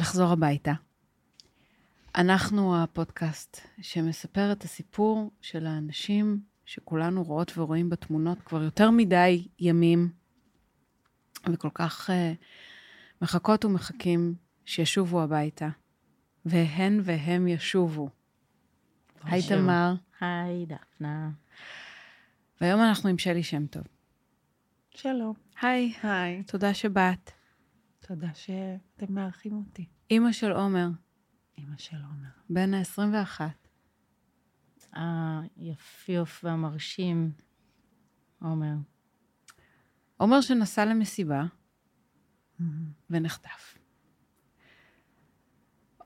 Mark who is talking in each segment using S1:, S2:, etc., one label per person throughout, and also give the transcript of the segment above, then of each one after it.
S1: לחזור הביתה. אנחנו הפודקאסט שמספר את הסיפור של האנשים שכולנו רואות ורואים בתמונות כבר יותר מדי ימים, וכל כך uh, מחכות ומחכים שישובו הביתה. והן והם ישובו. היי תמר.
S2: היי דפנה.
S1: והיום אנחנו עם שלי שם טוב.
S2: שלום.
S1: היי.
S2: היי.
S1: תודה שבאת.
S2: תודה שאתם מארחים אותי.
S1: אימא של עומר.
S2: אימא של עומר.
S1: בן ה-21.
S2: היפיוף והמרשים, עומר.
S1: עומר שנסע למסיבה ונחטף.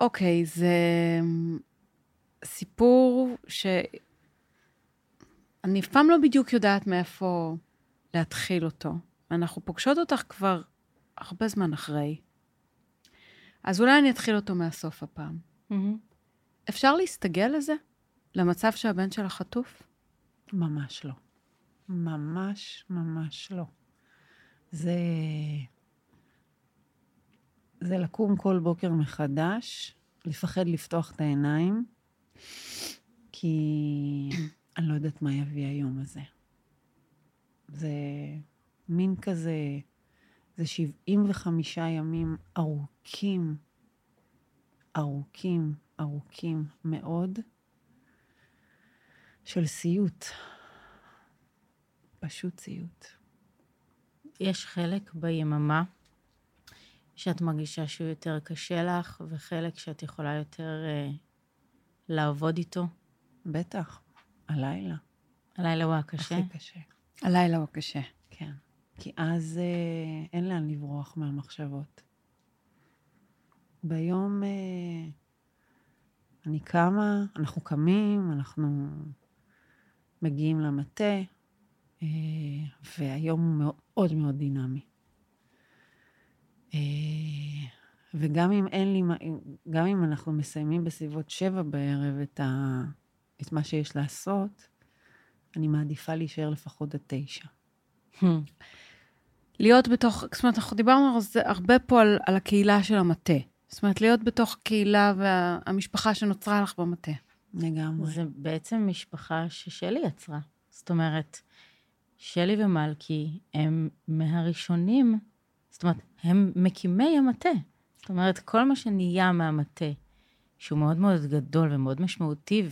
S1: אוקיי, זה סיפור ש... אני אף פעם לא בדיוק יודעת מאיפה להתחיל אותו. אנחנו פוגשות אותך כבר הרבה זמן אחרי. אז אולי אני אתחיל אותו מהסוף הפעם. אפשר להסתגל לזה? למצב שהבן שלה חטוף?
S2: ממש לא. ממש ממש לא. זה... זה לקום כל בוקר מחדש, לפחד לפתוח את העיניים, כי אני לא יודעת מה יביא היום הזה. זה מין כזה, זה 75 ימים ארוכים, ארוכים, ארוכים מאוד, של סיוט. פשוט סיוט. יש חלק ביממה שאת מרגישה שהוא יותר קשה לך, וחלק שאת יכולה יותר אה, לעבוד איתו? בטח, הלילה. הלילה הוא הקשה? הכי קשה.
S1: הלילה הוא הקשה.
S2: כן. כי אז אה, אין לאן לברוח מהמחשבות. ביום אה, אני קמה, אנחנו קמים, אנחנו מגיעים למטה, אה, והיום הוא מאוד מאוד דינמי. אה, וגם אם אין לי, גם אם אנחנו מסיימים בסביבות שבע בערב את, ה, את מה שיש לעשות, אני מעדיפה להישאר לפחות עד תשע.
S1: Hmm. להיות בתוך, זאת אומרת, אנחנו דיברנו על זה הרבה פה על, על הקהילה של המטה. זאת אומרת, להיות בתוך הקהילה והמשפחה שנוצרה לך במטה.
S2: לגמרי. זה בעצם משפחה ששלי יצרה. זאת אומרת, שלי ומלכי הם מהראשונים, זאת אומרת, הם מקימי המטה. זאת אומרת, כל מה שנהיה מהמטה, שהוא מאוד מאוד גדול ומאוד משמעותי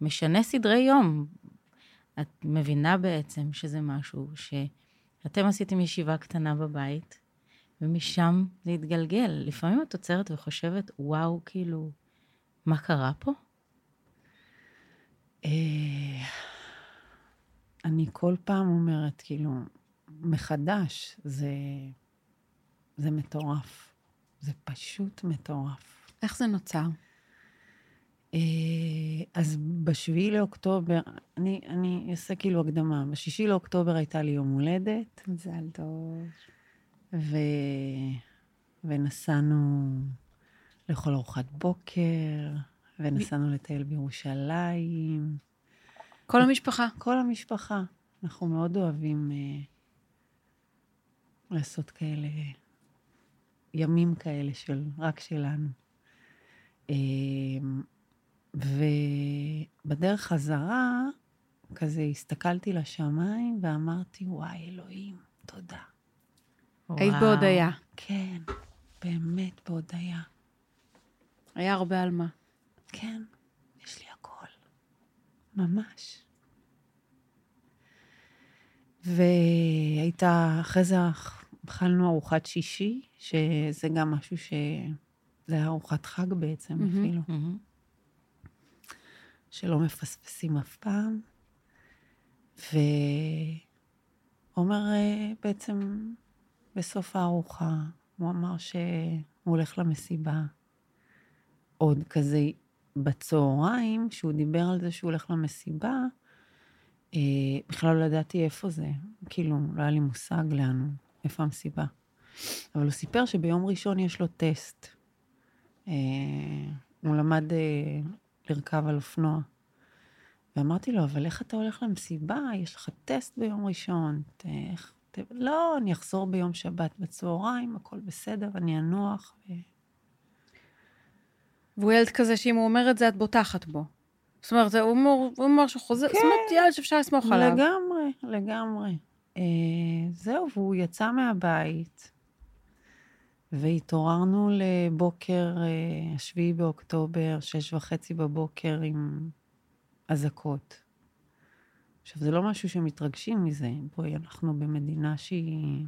S2: ומשנה סדרי יום, את מבינה בעצם שזה משהו שאתם עשיתם ישיבה קטנה בבית, ומשם זה התגלגל. לפעמים את עוצרת וחושבת, וואו, כאילו, מה קרה פה? אה, אני כל פעם אומרת, כאילו, מחדש, זה, זה מטורף. זה פשוט מטורף.
S1: איך זה נוצר?
S2: אה, אז בשביעי לאוקטובר, אני, אני אעשה כאילו הקדמה. בשישי לאוקטובר הייתה לי יום הולדת.
S1: מזל טוב.
S2: ו... ונסענו לאכול ארוחת בוקר, ונסענו מ... לטייל בירושלים.
S1: כל המשפחה?
S2: כל המשפחה. אנחנו מאוד אוהבים uh, לעשות כאלה, ימים כאלה של, רק שלנו. Uh, ובדרך חזרה, כזה הסתכלתי לשמיים ואמרתי, וואי, אלוהים, תודה.
S1: היית בהודיה.
S2: כן, באמת בהודיה.
S1: היה הרבה על מה.
S2: כן, יש לי הכל. ממש. והייתה, אחרי זה אכלנו ארוחת שישי, שזה גם משהו ש... זה היה ארוחת חג בעצם mm-hmm, אפילו. Mm-hmm. שלא מפספסים אף פעם. ועומר אה, בעצם בסוף הארוחה, הוא אמר שהוא הולך למסיבה. עוד כזה בצהריים, כשהוא דיבר על זה שהוא הולך למסיבה, אה, בכלל לא ידעתי איפה זה. כאילו, לא היה לי מושג לאן, איפה המסיבה. אבל הוא סיפר שביום ראשון יש לו טסט. אה, הוא למד אה, לרכב על אופנוע. ואמרתי לו, אבל איך אתה הולך למסיבה? יש לך טסט ביום ראשון. איך, לא, אני אחזור ביום שבת בצהריים, הכל בסדר, אני אנוח. ו...
S1: והוא ילד כזה שאם הוא אומר את זה, את בוטחת בו. זאת אומרת, הוא אומר, הוא אומר שהוא חוזר, זאת אומרת,
S2: כן.
S1: ילד שאפשר לסמוך עליו.
S2: לגמרי, לגמרי. אה, זהו, והוא יצא מהבית, והתעוררנו לבוקר, אה, השביעי באוקטובר, שש וחצי בבוקר עם אזעקות. עכשיו, זה לא משהו שמתרגשים מזה. בואי, אנחנו במדינה שהיא...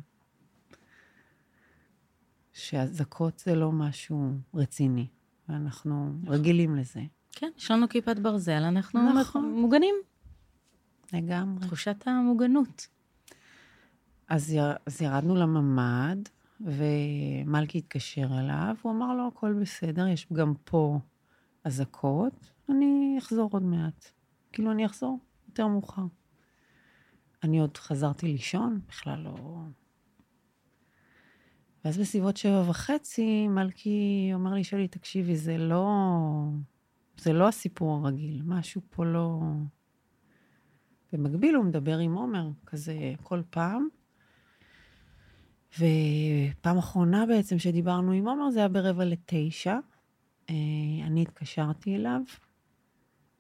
S2: שאזעקות זה לא משהו רציני, ואנחנו רגילים לזה.
S3: כן, יש לנו כיפת ברזל, אנחנו
S2: נכון.
S3: מוגנים.
S2: לגמרי.
S3: תחושת המוגנות.
S2: אז, יר, אז ירדנו לממ"ד, ומלכי התקשר אליו, הוא אמר לו, הכל בסדר, יש גם פה אזעקות, אני אחזור עוד מעט. כאילו, אני אחזור יותר מאוחר. אני עוד חזרתי לישון, בכלל לא... ואז בסביבות שבע וחצי, מלכי אומר לי, שלי, תקשיבי, זה לא... זה לא הסיפור הרגיל, משהו פה לא... במקביל הוא מדבר עם עומר, כזה כל פעם. ופעם אחרונה בעצם שדיברנו עם עומר, זה היה ברבע לתשע. אה, אני התקשרתי אליו,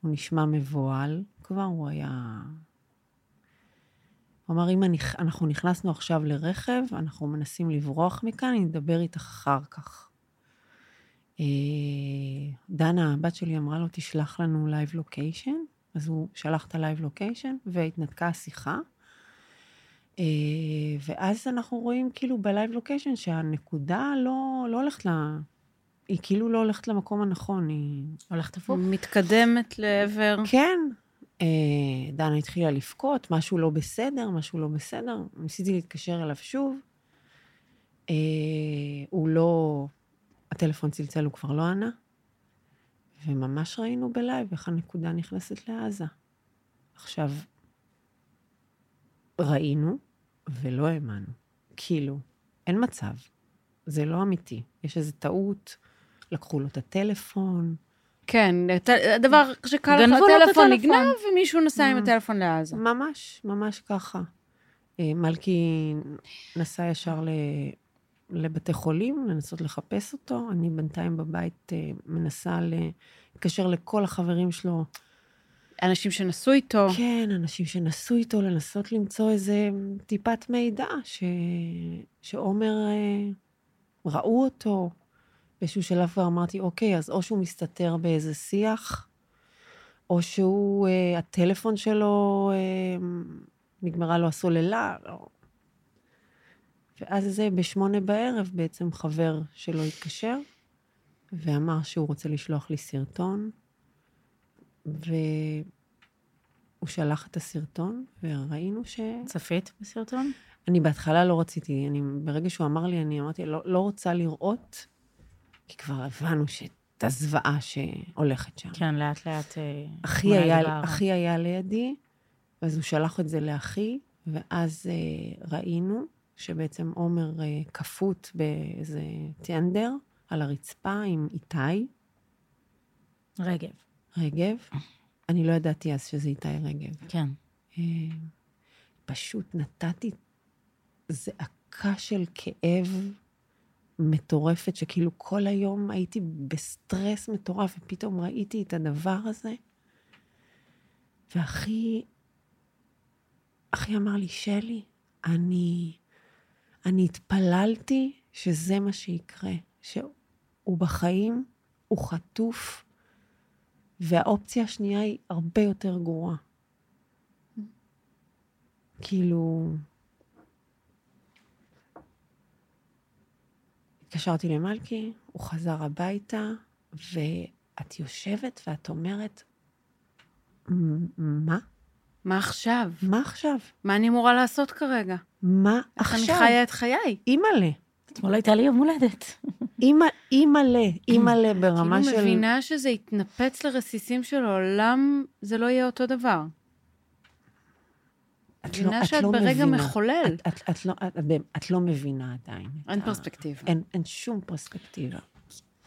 S2: הוא נשמע מבוהל כבר, הוא היה... הוא אמר, אם אני, אנחנו נכנסנו עכשיו לרכב, אנחנו מנסים לברוח מכאן, אני אדבר איתך אחר כך. אה, דנה, הבת שלי, אמרה לו, תשלח לנו live location. אז הוא שלח את ה live location, והתנתקה השיחה. אה, ואז אנחנו רואים כאילו ב live location שהנקודה לא, לא הולכת ל... היא כאילו לא הולכת למקום הנכון, היא...
S3: הולכת הפוך.
S1: מתקדמת לעבר...
S2: כן. אה, דנה התחילה לבכות, משהו לא בסדר, משהו לא בסדר. ניסיתי להתקשר אליו שוב. אה, הוא לא... הטלפון צלצל, הוא כבר לא ענה. וממש ראינו בלייב איך הנקודה נכנסת לעזה. עכשיו, ראינו ולא האמנו. כאילו, אין מצב. זה לא אמיתי. יש איזו טעות, לקחו לו את הטלפון.
S1: כן, הדבר שקל לך, הטלפון
S3: הטלפון.
S1: נגנב, ומישהו נסע עם. הטלפון לעזה.
S2: ממש, ממש ככה. אה, מלכי נסע ישר ל... לבתי חולים, לנסות לחפש אותו. אני בינתיים בבית אה, מנסה להתקשר לכל החברים שלו.
S1: אנשים שנסעו איתו.
S2: כן, אנשים שנסעו איתו, לנסות למצוא איזה טיפת מידע, ש... שעומר, אה, ראו אותו. באיזשהו שלב כבר אמרתי, אוקיי, אז או שהוא מסתתר באיזה שיח, או שהוא, אה, הטלפון שלו, אה, נגמרה לו הסוללה. לא. ואז זה בשמונה בערב בעצם חבר שלו התקשר, ואמר שהוא רוצה לשלוח לי סרטון, והוא שלח את הסרטון, וראינו ש...
S3: צפית בסרטון?
S2: אני בהתחלה לא רציתי, אני, ברגע שהוא אמר לי, אני אמרתי, לא, לא רוצה לראות, כי כבר הבנו שאת הזוועה שהולכת שם.
S3: כן, לאט לאט... אה,
S2: אחי היה. אחי היה לידי, אז הוא שלח את זה לאחי, ואז אה, ראינו שבעצם עומר אה, כפות באיזה טנדר על הרצפה עם איתי
S3: רגב.
S2: רגב. אני לא ידעתי אז שזה איתי רגב.
S3: כן.
S2: אה, פשוט נתתי זעקה של כאב מטורפת, שכאילו כל היום הייתי בסטרס מטורף, ופתאום ראיתי את הדבר הזה. ואחי, אחי אמר לי, שלי, אני, אני התפללתי שזה מה שיקרה, שהוא בחיים, הוא חטוף, והאופציה השנייה היא הרבה יותר גרועה. כאילו... התקשרתי למלכי, הוא חזר הביתה, ואת יושבת ואת אומרת, "מ- מה?
S1: מה עכשיו?
S2: מה עכשיו?
S1: מה אני אמורה לעשות כרגע?
S2: מה
S1: איך אני
S2: עכשיו?
S1: חיה את חיי?
S2: אימא'לה.
S3: אתמול הייתה לי יום הולדת.
S2: אימא, אימא'לה, אימא'לה ברמה
S1: כאילו
S2: של...
S1: מבינה שזה יתנפץ לרסיסים של העולם, זה לא יהיה אותו דבר.
S2: את
S1: מבינה שאת ברגע
S2: מבינה.
S1: מחולל.
S2: את, לא, את, לא מבינה עדיין.
S1: אין פרספקטיבה.
S2: אין, אין שום פרספקטיבה.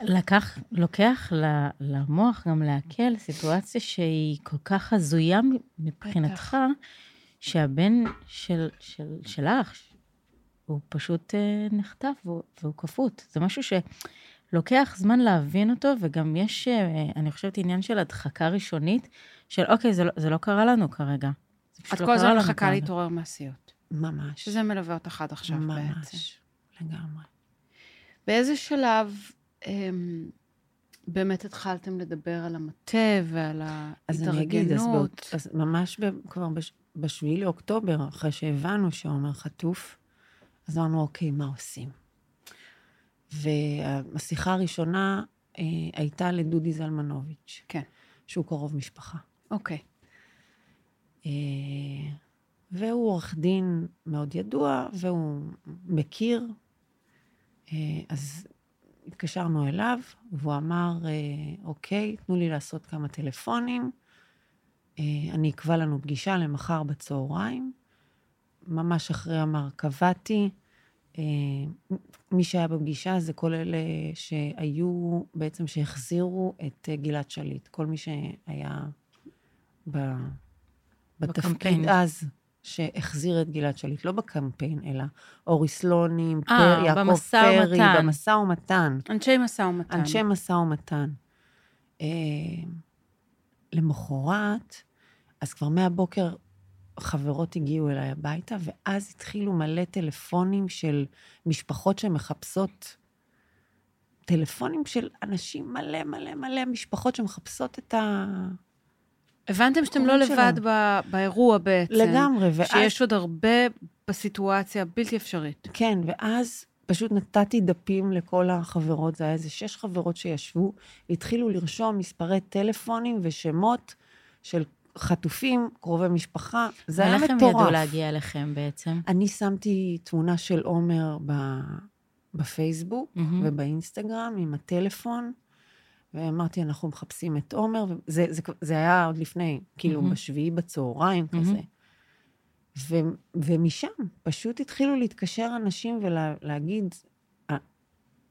S3: לקח, לוקח ל- למוח גם לעכל סיטואציה שהיא כל כך הזויה מבחינתך, שהבן של, של, שלך, הוא פשוט אה, נחטף והוא, והוא כפות. זה משהו ש... לוקח זמן להבין אותו, וגם יש, אה, אני חושבת, עניין של הדחקה ראשונית, של אוקיי, זה לא, זה לא קרה לנו כרגע. זה פשוט
S1: את
S3: לא
S1: כל
S3: קרה
S1: הזמן
S3: לנו
S1: מחכה
S3: כרגע.
S1: להתעורר מהסיוט.
S2: ממש.
S1: שזה מלווה אותך עד עכשיו בעצם.
S2: ממש. לגמרי.
S1: באיזה שלב אמ, באמת התחלתם לדבר על המטה ועל
S2: אז אני אגיד, אז,
S1: ההתארגנות?
S2: באות, אז ממש ב, כבר בש, בשביעי לאוקטובר, אחרי שהבנו שעומר חטוף, אז אמרנו, אוקיי, מה עושים? והשיחה הראשונה אה, הייתה לדודי זלמנוביץ',
S1: כן.
S2: שהוא קרוב משפחה.
S1: אוקיי.
S2: אה, והוא עורך דין מאוד ידוע, והוא מכיר. אה, אז התקשרנו אליו, והוא אמר, אה, אוקיי, תנו לי לעשות כמה טלפונים. אה, אני אקבע לנו פגישה למחר בצהריים. ממש אחרי אמר, קבעתי. אה, מי שהיה בפגישה זה כל אלה שהיו, בעצם שהחזירו את אה, גלעד שליט. כל מי שהיה ב... בתפקיד
S3: בקמפיין.
S2: אז, שהחזיר את גלעד שליט, לא בקמפיין, אלא אורי סלונים,
S3: אה,
S2: פר, יעקב פרי,
S3: ומתן.
S2: במשא ומתן.
S1: אנשי משא ומתן.
S2: אנשי משא ומתן. אה, למחרת, אז כבר מהבוקר חברות הגיעו אליי הביתה, ואז התחילו מלא טלפונים של משפחות שמחפשות, טלפונים של אנשים מלא מלא מלא, משפחות שמחפשות את ה...
S1: הבנתם שאתם לא לבד. ב- באירוע בעצם.
S2: לגמרי, ואז...
S1: שיש עוד הרבה בסיטואציה בלתי אפשרית.
S2: כן, ואז פשוט נתתי דפים לכל החברות, זה היה איזה שש חברות שישבו, והתחילו לרשום מספרי טלפונים ושמות של חטופים, קרובי משפחה, זה היה
S3: איך
S2: מטורף.
S3: הם ידעו להגיע אליכם בעצם?
S2: אני שמתי תמונה של עומר ב... בפייסבוק
S3: מהמם.
S2: ובאינסטגרם עם הטלפון, ואמרתי, אנחנו מחפשים את עומר, וזה זה, זה היה עוד לפני, כאילו,
S3: מהמם.
S2: בשביעי בצהריים
S3: מהמם.
S2: כזה. ו, ומשם פשוט התחילו להתקשר אנשים ולהגיד,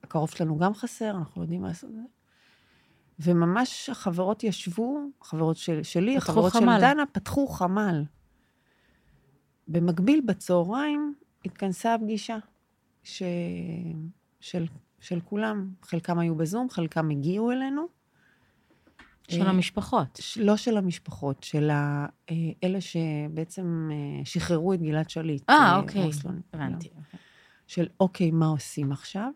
S2: הקרוב שלנו גם חסר, אנחנו יודעים מה לעשות. עם זה." וממש החברות ישבו, החברות של, שלי, החברות
S3: חמ"ל.
S2: של דנה, פתחו חמ"ל. במקביל, בצהריים, התכנסה הפגישה ש... של, של כולם. חלקם היו בזום, חלקם הגיעו אלינו.
S3: של
S2: אה,
S3: המשפחות.
S2: לא של המשפחות, של אה, אלה שבעצם אה, שחררו את גלעד שליט.
S3: אה, אוקיי. הבנתי.
S2: של אוקיי, מה עושים עכשיו?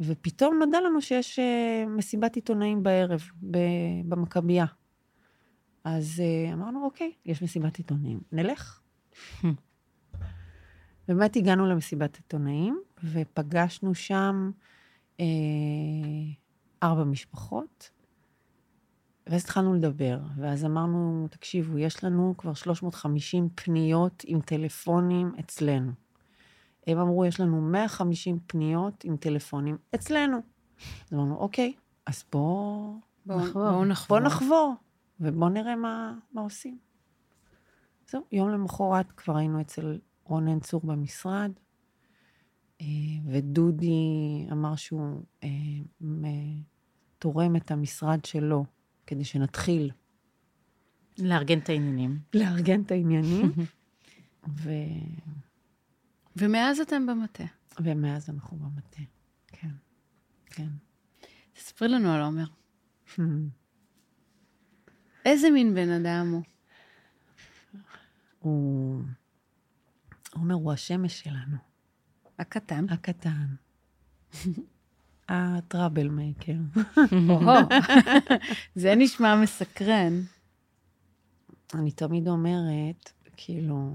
S2: ופתאום נודע לנו שיש אה, מסיבת עיתונאים בערב במכבייה. אז אה, אמרנו, אוקיי, יש מסיבת עיתונאים, נלך. באמת הגענו למסיבת עיתונאים, ופגשנו שם אה, ארבע משפחות, ואז התחלנו לדבר, ואז אמרנו, תקשיבו, יש לנו כבר 350 פניות עם טלפונים אצלנו. הם אמרו, יש לנו 150 פניות עם טלפונים אצלנו. אז אמרנו, אוקיי, אז בואו
S1: בואו
S3: נחבור.
S1: בואו נחבור.
S2: בוא נחבור, ובואו נראה מה, מה עושים. זהו, יום למחרת כבר היינו אצל רונן צור במשרד, אה, ודודי אמר שהוא אה, תורם את המשרד שלו כדי שנתחיל
S3: לארגן את העניינים.
S2: לארגן את העניינים, ו...
S1: ומאז אתם במטה.
S2: ומאז אנחנו במטה. כן, כן.
S1: תספרי לנו על עומר. איזה מין בן אדם הוא?
S2: הוא... עומר הוא השמש שלנו,
S1: הקטן.
S2: הקטן. הטראבל מייקר.
S1: זה נשמע מסקרן.
S2: אני תמיד אומרת, כאילו,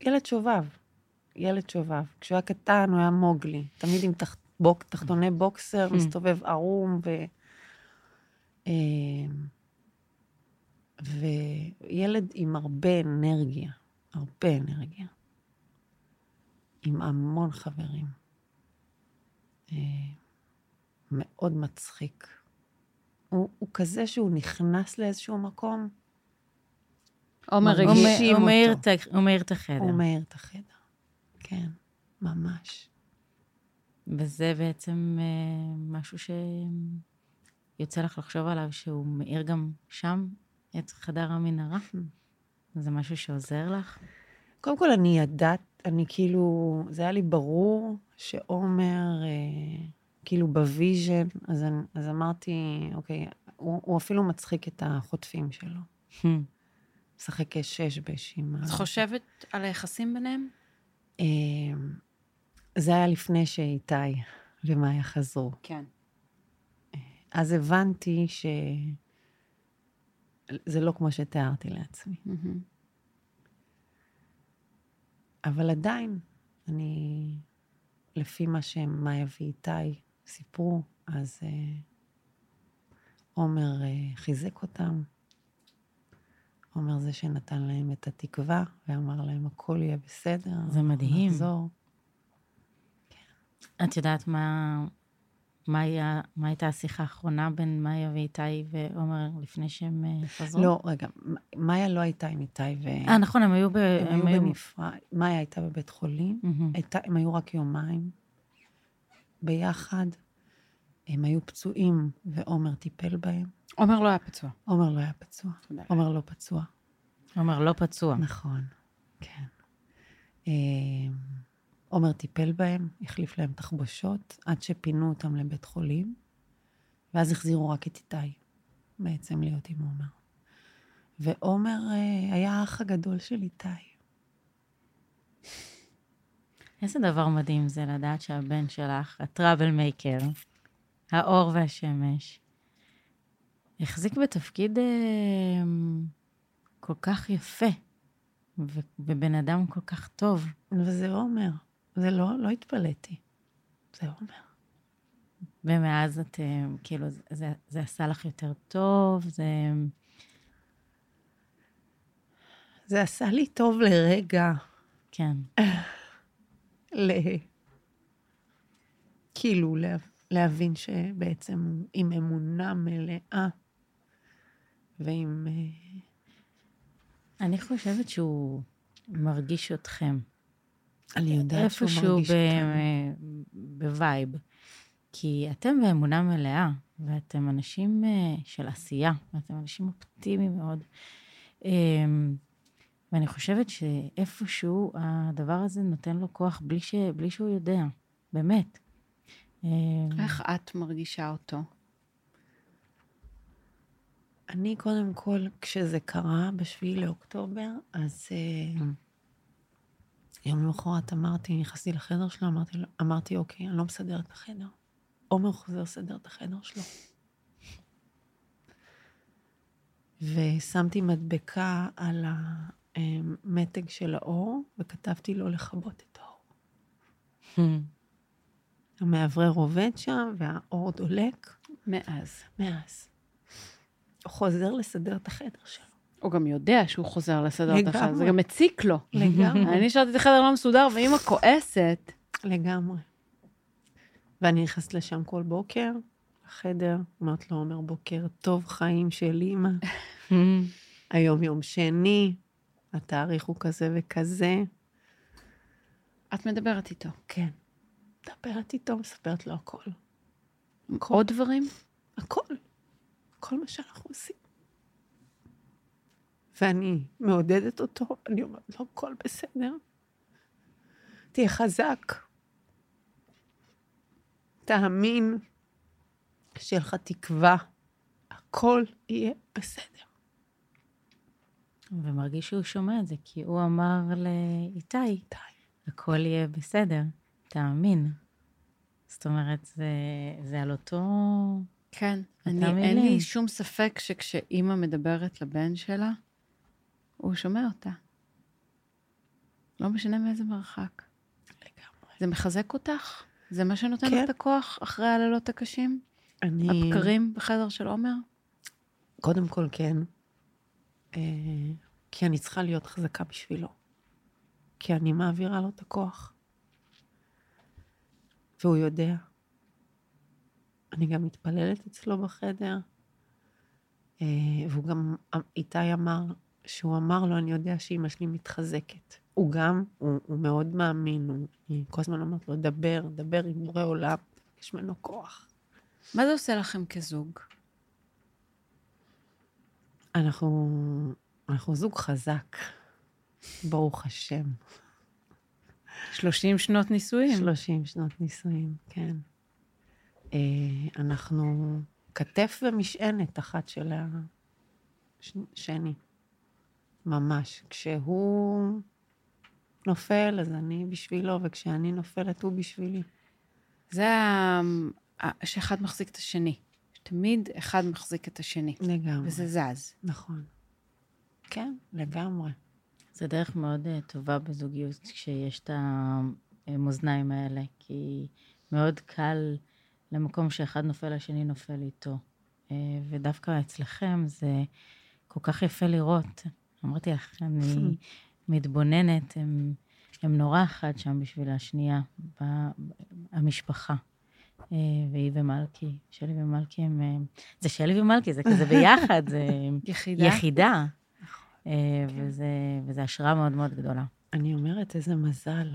S2: ילד שובב, ילד שובב. כשהוא היה קטן הוא היה מוגלי, תמיד עם תח... בוק... תחתוני בוקסר, מסתובב ערום, ו... אה, וילד עם הרבה אנרגיה, הרבה אנרגיה. עם המון חברים. אה, מאוד מצחיק. הוא, הוא כזה שהוא נכנס לאיזשהו מקום,
S1: עומר
S2: ממש.
S3: הוא
S1: רגיש.
S3: מ-
S2: מרגישים
S3: הוא מאיר
S2: אותו.
S3: הוא מאיר את החדר.
S2: הוא מאיר את החדר. כן, ממש.
S3: וזה בעצם אה, משהו שיוצא לך לחשוב עליו, שהוא מאיר גם שם את חדר המנהרה. זה משהו שעוזר לך?
S2: קודם כל, אני ידעת, אני כאילו, זה היה לי ברור שעומר אה, כאילו ב vision, אז, אני- אז אמרתי, אוקיי, הוא, הוא אפילו מצחיק את החוטפים שלו. משחק שש בש עם ה...
S1: את חושבת על היחסים ביניהם?
S2: אמ, זה היה לפני שאיתי ומאיה חזרו.
S1: כן.
S2: אז הבנתי ש... זה לא כמו שתיארתי לעצמי. אבל עדיין, אני, לפי מה שמאיה ואיתי סיפרו, אז אה, עומר אה, חיזק אותם. עומר זה שנתן להם את התקווה, ואמר להם, הכל יהיה בסדר.
S3: זה מדהים.
S2: נחזור.
S3: את יודעת מה, מה, היה, מה הייתה השיחה האחרונה בין מאיה ואיתי ועומר לפני שהם אה, חזרו?
S2: לא, רגע, מאיה לא הייתה עם איתי ו...
S3: אה, נכון, הם היו ב...
S2: הם היו בנפרד. מאיה הייתה בבית חולים,
S3: מהמם.
S2: הייתה, הם היו רק יומיים ביחד. הם היו פצועים, ועומר טיפל בהם.
S1: עומר לא היה פצוע.
S2: עומר לא היה פצוע. עומר לא פצוע.
S3: עומר לא פצוע.
S2: נכון, כן. אה, עומר טיפל בהם, החליף להם תחבושות, עד שפינו אותם לבית חולים, ואז החזירו רק את איתי, בעצם להיות עם עומר. ועומר אה, היה האח הגדול של איתי.
S3: איזה דבר מדהים זה לדעת שהבן שלך, הטראבל מייקר, האור והשמש, החזיק בתפקיד אה, כל כך יפה, ובן אדם כל כך טוב.
S2: וזה עומר. זה לא, לא התפלאתי. זה עומר.
S3: ומאז את, אה, כאילו, זה- זה, זה עשה לך יותר טוב, זה...
S2: זה עשה לי טוב לרגע,
S3: כן.
S2: ל... כאילו, לה... להבין שבעצם עם אמונה מלאה, ועם... אה,
S3: אני חושבת שהוא מרגיש אתכם.
S2: אני יודעת שהוא
S3: איפשהו
S2: מרגיש
S3: ב-
S2: אותנו.
S3: ב vibe. כי אתם באמונה מלאה, ואתם אנשים אה, של עשייה, ואתם אנשים אופטימיים מאוד. אמ, ואני חושבת שאיפשהו הדבר הזה נותן לו כוח בלי, ש... בלי שהוא יודע, באמת. אמ,
S1: איך את מרגישה אותו?
S2: אני קודם כל, כשזה קרה בשביעי לאוקטובר, אז אה, יום למחרת אמרתי, נכנסתי לחדר שלו, אמרתי, אמרתי, אוקיי, אני לא מסדר את החדר. עומר חוזר לסדר את החדר שלו. ושמתי מדבקה על המתג של האור, וכתבתי לו לכבות את האור. המאוורר עובד שם, והאור דולק.
S1: מאז.
S2: מאז. חוזר לסדר את החדר שלו.
S1: הוא גם יודע שהוא חוזר לסדר את החדר, זה. גם מציק לו.
S2: לגמרי.
S1: אני השארתי את החדר לא מסודר, ואימא כועסת.
S2: לגמרי. ואני נכנסת לשם כל בוקר, לחדר, אומרת לו, אומר, בוקר טוב, חיים של אימא. היום יום שני, התאריך הוא כזה וכזה.
S1: את מדברת איתו.
S2: כן. מדברת איתו, מספרת לו הכל.
S1: עוד דברים?
S2: הכל. כל מה שאנחנו עושים. ואני מעודדת אותו, אני אומרת לו, הכל בסדר. תהיה חזק. תאמין, שיהיה לך תקווה, הכל יהיה בסדר.
S3: ומרגיש שהוא שומע את זה, כי הוא אמר לאיתי,
S2: די.
S3: הכל יהיה בסדר, תאמין. זאת אומרת, זה, זה על אותו...
S1: כן. אני, אין לי. שום ספק שכשאימא מדברת לבן שלה, הוא שומע אותה. לא משנה מאיזה מרחק.
S2: לגמרי.
S1: זה מחזק אותך? זה מה שנותן
S2: כן.
S1: לך את הכוח אחרי הלילות הקשים?
S2: אני...
S1: הבקרים בחדר של עומר?
S2: קודם כל, כן. אה, כי אני צריכה להיות חזקה בשבילו. כי אני מעבירה לו את הכוח. והוא יודע. אני גם מתפללת אצלו בחדר. אה, והוא גם, איתי אמר, שהוא אמר לו, אני יודע שאימא שלי מתחזקת. הוא גם, הוא, הוא מאוד מאמין, הוא, אני כל הזמן אומרת לו, דבר, דבר עם בורא עולם, יש ממנו כוח.
S1: מה זה עושה לכם כזוג?
S2: אנחנו, אנחנו זוג חזק, ברוך השם.
S1: 30 שנות נישואים.
S2: 30 שנות נישואים, כן. אה, אנחנו כתף ומשענת אחת של השני. ממש. כשהוא נופל, אז אני בשבילו, וכשאני נופלת, הוא בשבילי.
S1: זה שאחד מחזיק את השני. תמיד אחד מחזיק את השני.
S2: לגמרי.
S1: וזה זז.
S2: נכון. כן, לגמרי.
S3: זה דרך מאוד uh, טובה בזוגיות כשיש את המאזניים האלה, כי מאוד קל למקום שאחד נופל, השני נופל איתו. Uh, ודווקא אצלכם זה כל כך יפה לראות. אמרתי לך, אני מתבוננת, הם, הם נורא אחד שם בשביל השנייה, ב, המשפחה. אה, והיא ומלכי, שלי ומלכי הם... אה, זה שלי ומלכי, זה כזה ביחד, זה
S1: יחידה.
S3: יחידה. אה,
S2: כן.
S3: וזה, וזה השראה מאוד מאוד גדולה.
S2: אני אומרת, איזה מזל.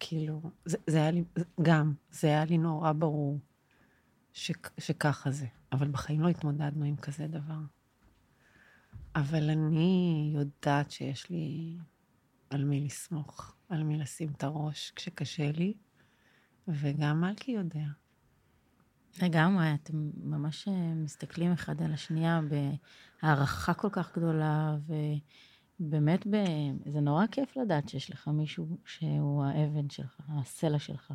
S2: כאילו, זה, זה היה לי, גם, זה היה לי נורא ברור ש, שככה זה. אבל בחיים לא התמודדנו עם כזה דבר. אבל אני יודעת שיש לי על מי לסמוך, על מי לשים את הראש כשקשה לי, וגם מלכי יודע.
S3: לגמרי, אתם ממש אה, מסתכלים אחד על השנייה בהערכה כל כך גדולה, ובאמת, ב... זה נורא כיף לדעת שיש לך מישהו שהוא האבן שלך, הסלע שלך.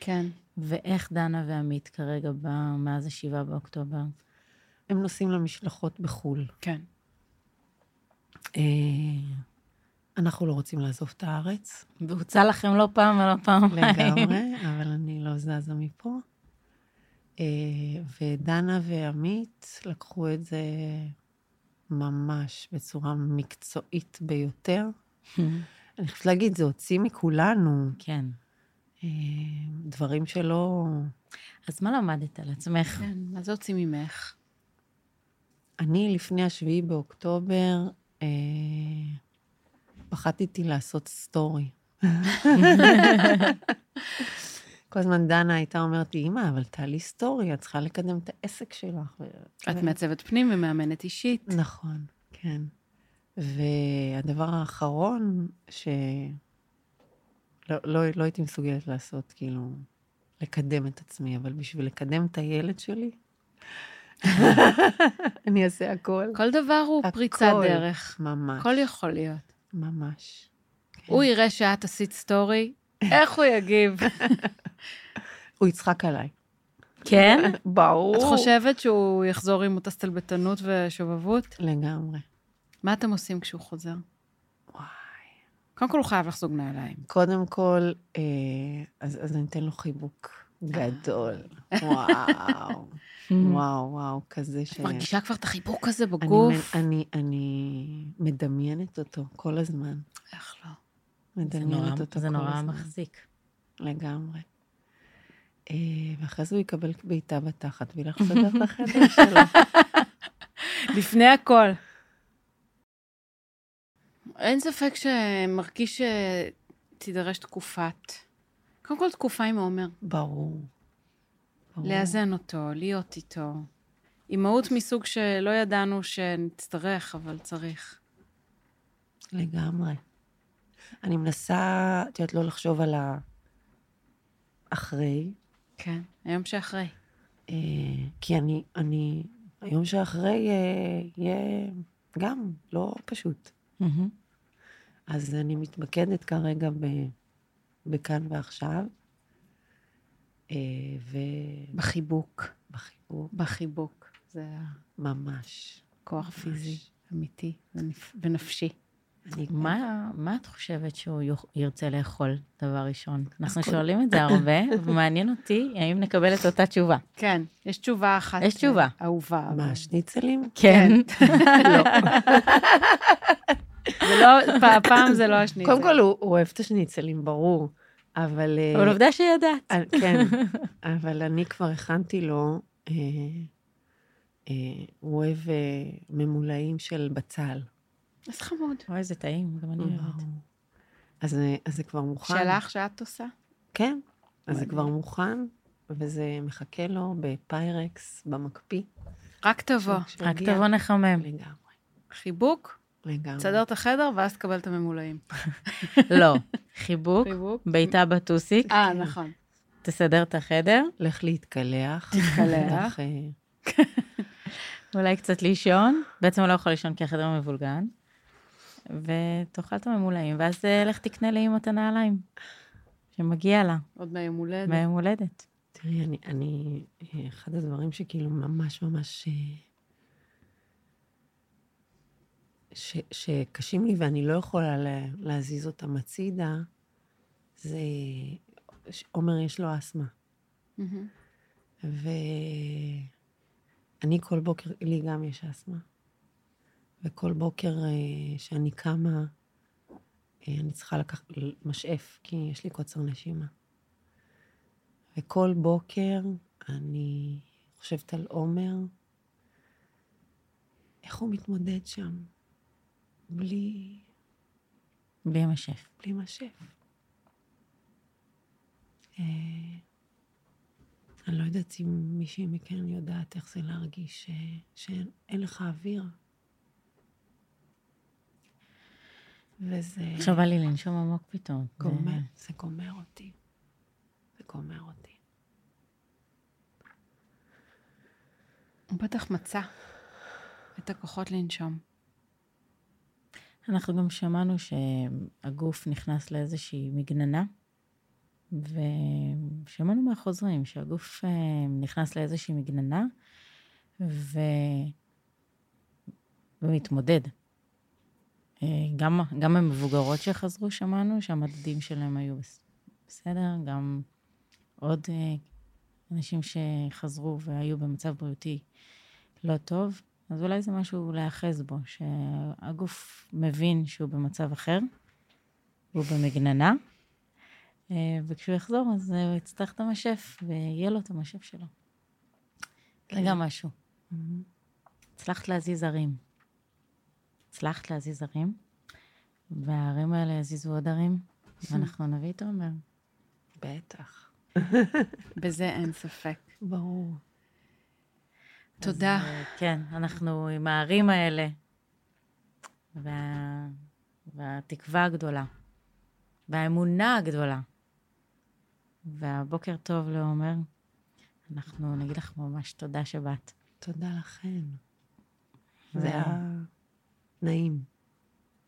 S1: כן.
S3: ואיך דנה ועמית כרגע בא מאז השבעה באוקטובר?
S2: הם נוסעים למשלחות בחו"ל.
S1: כן.
S2: אה, אנחנו לא רוצים לעזוב את הארץ,
S3: והוצע לכם לא פעם ולא פעמיים.
S2: לגמרי, אבל אני לא זזה מפה. אה, ודנה ועמית לקחו את זה ממש בצורה מקצועית ביותר. אני חושבת להגיד, זה הוציא מכולנו
S3: כן.
S2: אה, דברים שלא...
S3: אז מה למדת על עצמך?
S1: כן, מה זה הוציא ממך?
S2: אני, לפני השביעי באוקטובר, אה, פחדתי לעשות סטורי. כל הזמן דנה הייתה אומרת לי, אמא, אבל תעלי סטורי, את צריכה לקדם את העסק שלך.
S1: את מעצבת פנים ומאמנת אישית.
S2: נכון, כן. והדבר האחרון ש... לא, לא, לא הייתי מסוגלת לעשות, כאילו, לקדם את עצמי, אבל בשביל לקדם את הילד שלי, אני אעשה הכל.
S1: כל דבר הוא
S2: הכל.
S1: פריצת דרך.
S2: ממש.
S1: הכל יכול להיות.
S2: ממש. כן.
S1: הוא יראה שאת עשית סטורי, איך הוא יגיב?
S2: הוא יצחק עליי.
S3: כן?
S2: ברור.
S1: את חושבת שהוא יחזור עם אותה סטלבטנות ושובבות?
S2: לגמרי.
S1: מה אתם עושים כשהוא חוזר?
S2: וואי.
S1: קודם כל הוא חייב לחזוג נעליים.
S2: קודם כל, אה, אז, אז אני אתן לו חיבוק גדול. וואו. וואו, וואו, כזה ש...
S1: את מרגישה כבר את החיבוק הזה
S2: אני,
S1: בגוף?
S2: אני, אני מדמיינת אותו כל הזמן.
S1: איך לא?
S3: זה
S2: מדמיינת
S3: נורא,
S2: אותו
S3: זה
S2: כל
S3: נורא
S2: הזמן.
S3: מחזיק.
S2: לגמרי. אה, ואחרי זה הוא יקבל בעיטה בתחת וילך לסדר את החדר שלו.
S1: לפני הכל. אין ספק שמרגיש שתידרש תקופת. קודם כל תקופה עם עומר.
S2: ברור. ברור.
S1: לאזן אותו, להיות איתו. אימהות מסוג שלא ידענו שנצטרך, אבל צריך.
S2: לגמרי. אני מנסה, את יודעת, לא לחשוב על האחרי,
S1: כן, היום שאחרי.
S2: אה, כי אני, אני, היום שאחרי אה, יהיה גם לא פשוט.
S3: מהמם.
S2: אז אני מתמקדת כרגע ב, בכאן ועכשיו, אה,
S1: בחיבוק.
S2: ובחיבור,
S1: בחיבוק. זה
S2: ממש.
S1: הכוח
S2: ממש.
S1: פיזי, אמיתי ונפ- ונפשי.
S2: אני,
S3: מה, מה את חושבת שהוא יוכ- ירצה לאכול, דבר ראשון? אנחנו
S2: כל-
S3: שואלים את זה הרבה, ומעניין אותי האם נקבל את אותה תשובה.
S1: כן, יש תשובה אחת.
S3: יש תשובה.
S1: אה, אהובה.
S2: מה, שניצלים?
S3: כן.
S2: לא.
S1: זה לא, פעם זה לא השניצל.
S2: קודם כל, הוא, הוא אוהב את השניצלים, ברור. אבל... אה,
S3: אבל עובדה שידעת.
S2: אה, כן, אבל אני כבר הכנתי לו, אה, אה, הוא אוהב אה, ממולאים של בצל.
S1: אז חמוד.
S3: אוי, איזה טעים, גם אני אוהבת.
S2: אז, אז זה כבר מוכן.
S1: שלך שאת עושה?
S2: כן, אז זה. כבר מוכן, וזה מחכה לו בפיירקס, במקפיא.
S1: רק תבוא.
S3: רק. תבוא נחמם.
S2: לגמרי,
S1: חיבוק,
S2: לגמרי.
S1: תסדר את החדר, ואז תקבל את הממולאים.
S3: לא, חיבוק,
S1: חיבוק.
S3: בעיטה בטוסיק,
S1: אה, נכון.
S3: תסדר את החדר,
S2: לך להתקלח.
S1: תתקלח.
S2: אה,
S3: אולי קצת לישון. בעצם הוא לא יכול לישון כי החדר מבולגן. ותאכל את הממולאים, ואז אה, לך תקנה לאמא את הנעליים. שמגיע לה,
S1: עוד מהיום הולדת.
S3: מהיום הולדת.
S2: תראי, אני, אני, אחד הדברים שכאילו ממש ממש... אה, ש, שקשים לי ואני לא יכולה לה, להזיז אותם הצידה, זה... ש- עומר יש לו אסתמה.
S1: מהמם.
S2: ואני כל בוקר, לי גם יש אסתמה. וכל בוקר אה, שאני קמה, אה, אני צריכה לקחת משאף, כי יש לי קוצר נשימה. וכל בוקר אני חושבת על עומר, איך הוא מתמודד שם, בלי,
S3: בלי המשף.
S2: בלי משאף. אה, אני לא יודעת אם מישהי מכן יודעת איך זה להרגיש ש... שאין אין לך אוויר. וזה
S3: עכשיו בא לי לנשום עמוק פתאום.
S2: גומר, זה גומר אותי. זה גומר אותי.
S1: הוא בטח מצא את הכוחות לנשום.
S3: אנחנו גם שמענו שהגוף נכנס לאיזושהי מגננה, ושמענו מהחוזרים שהגוף אה, נכנס לאיזושהי מגננה ו... ומתמודד. אה, גם, גם המבוגרות שחזרו שמענו שהמדדים שלהם היו בס- בסדר, גם עוד אה, אנשים שחזרו והיו במצב בריאותי לא טוב, אז אולי זה משהו להיאחז בו, שהגוף מבין שהוא במצב אחר, הוא במגננה, אה, וכשהוא יחזור אז הוא יצטרך את המשף, ויהיה לו את המשף שלו. זה
S2: כן.
S3: גם משהו. הצלחת להזיז ערים. הצלחת להזיז ערים, והערים האלה יזיזו עוד ערים, ואנחנו נביא את עומר.
S2: בטח.
S1: בזה אין ספק.
S2: ברור.
S1: תודה.
S3: אז, אה, כן, אנחנו עם הערים האלה, וה... והתקווה הגדולה, והאמונה הגדולה, והבוקר טוב לעומר. אנחנו נגיד לך ממש תודה שבאת.
S2: תודה לכן. זה היה נעים.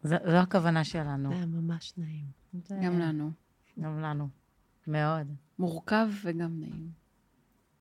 S3: זו, זו הכוונה שלנו.
S2: זה היה ממש נעים.
S3: זה-
S1: גם לנו.
S3: גם לנו. מאוד.
S1: מורכב וגם נעים.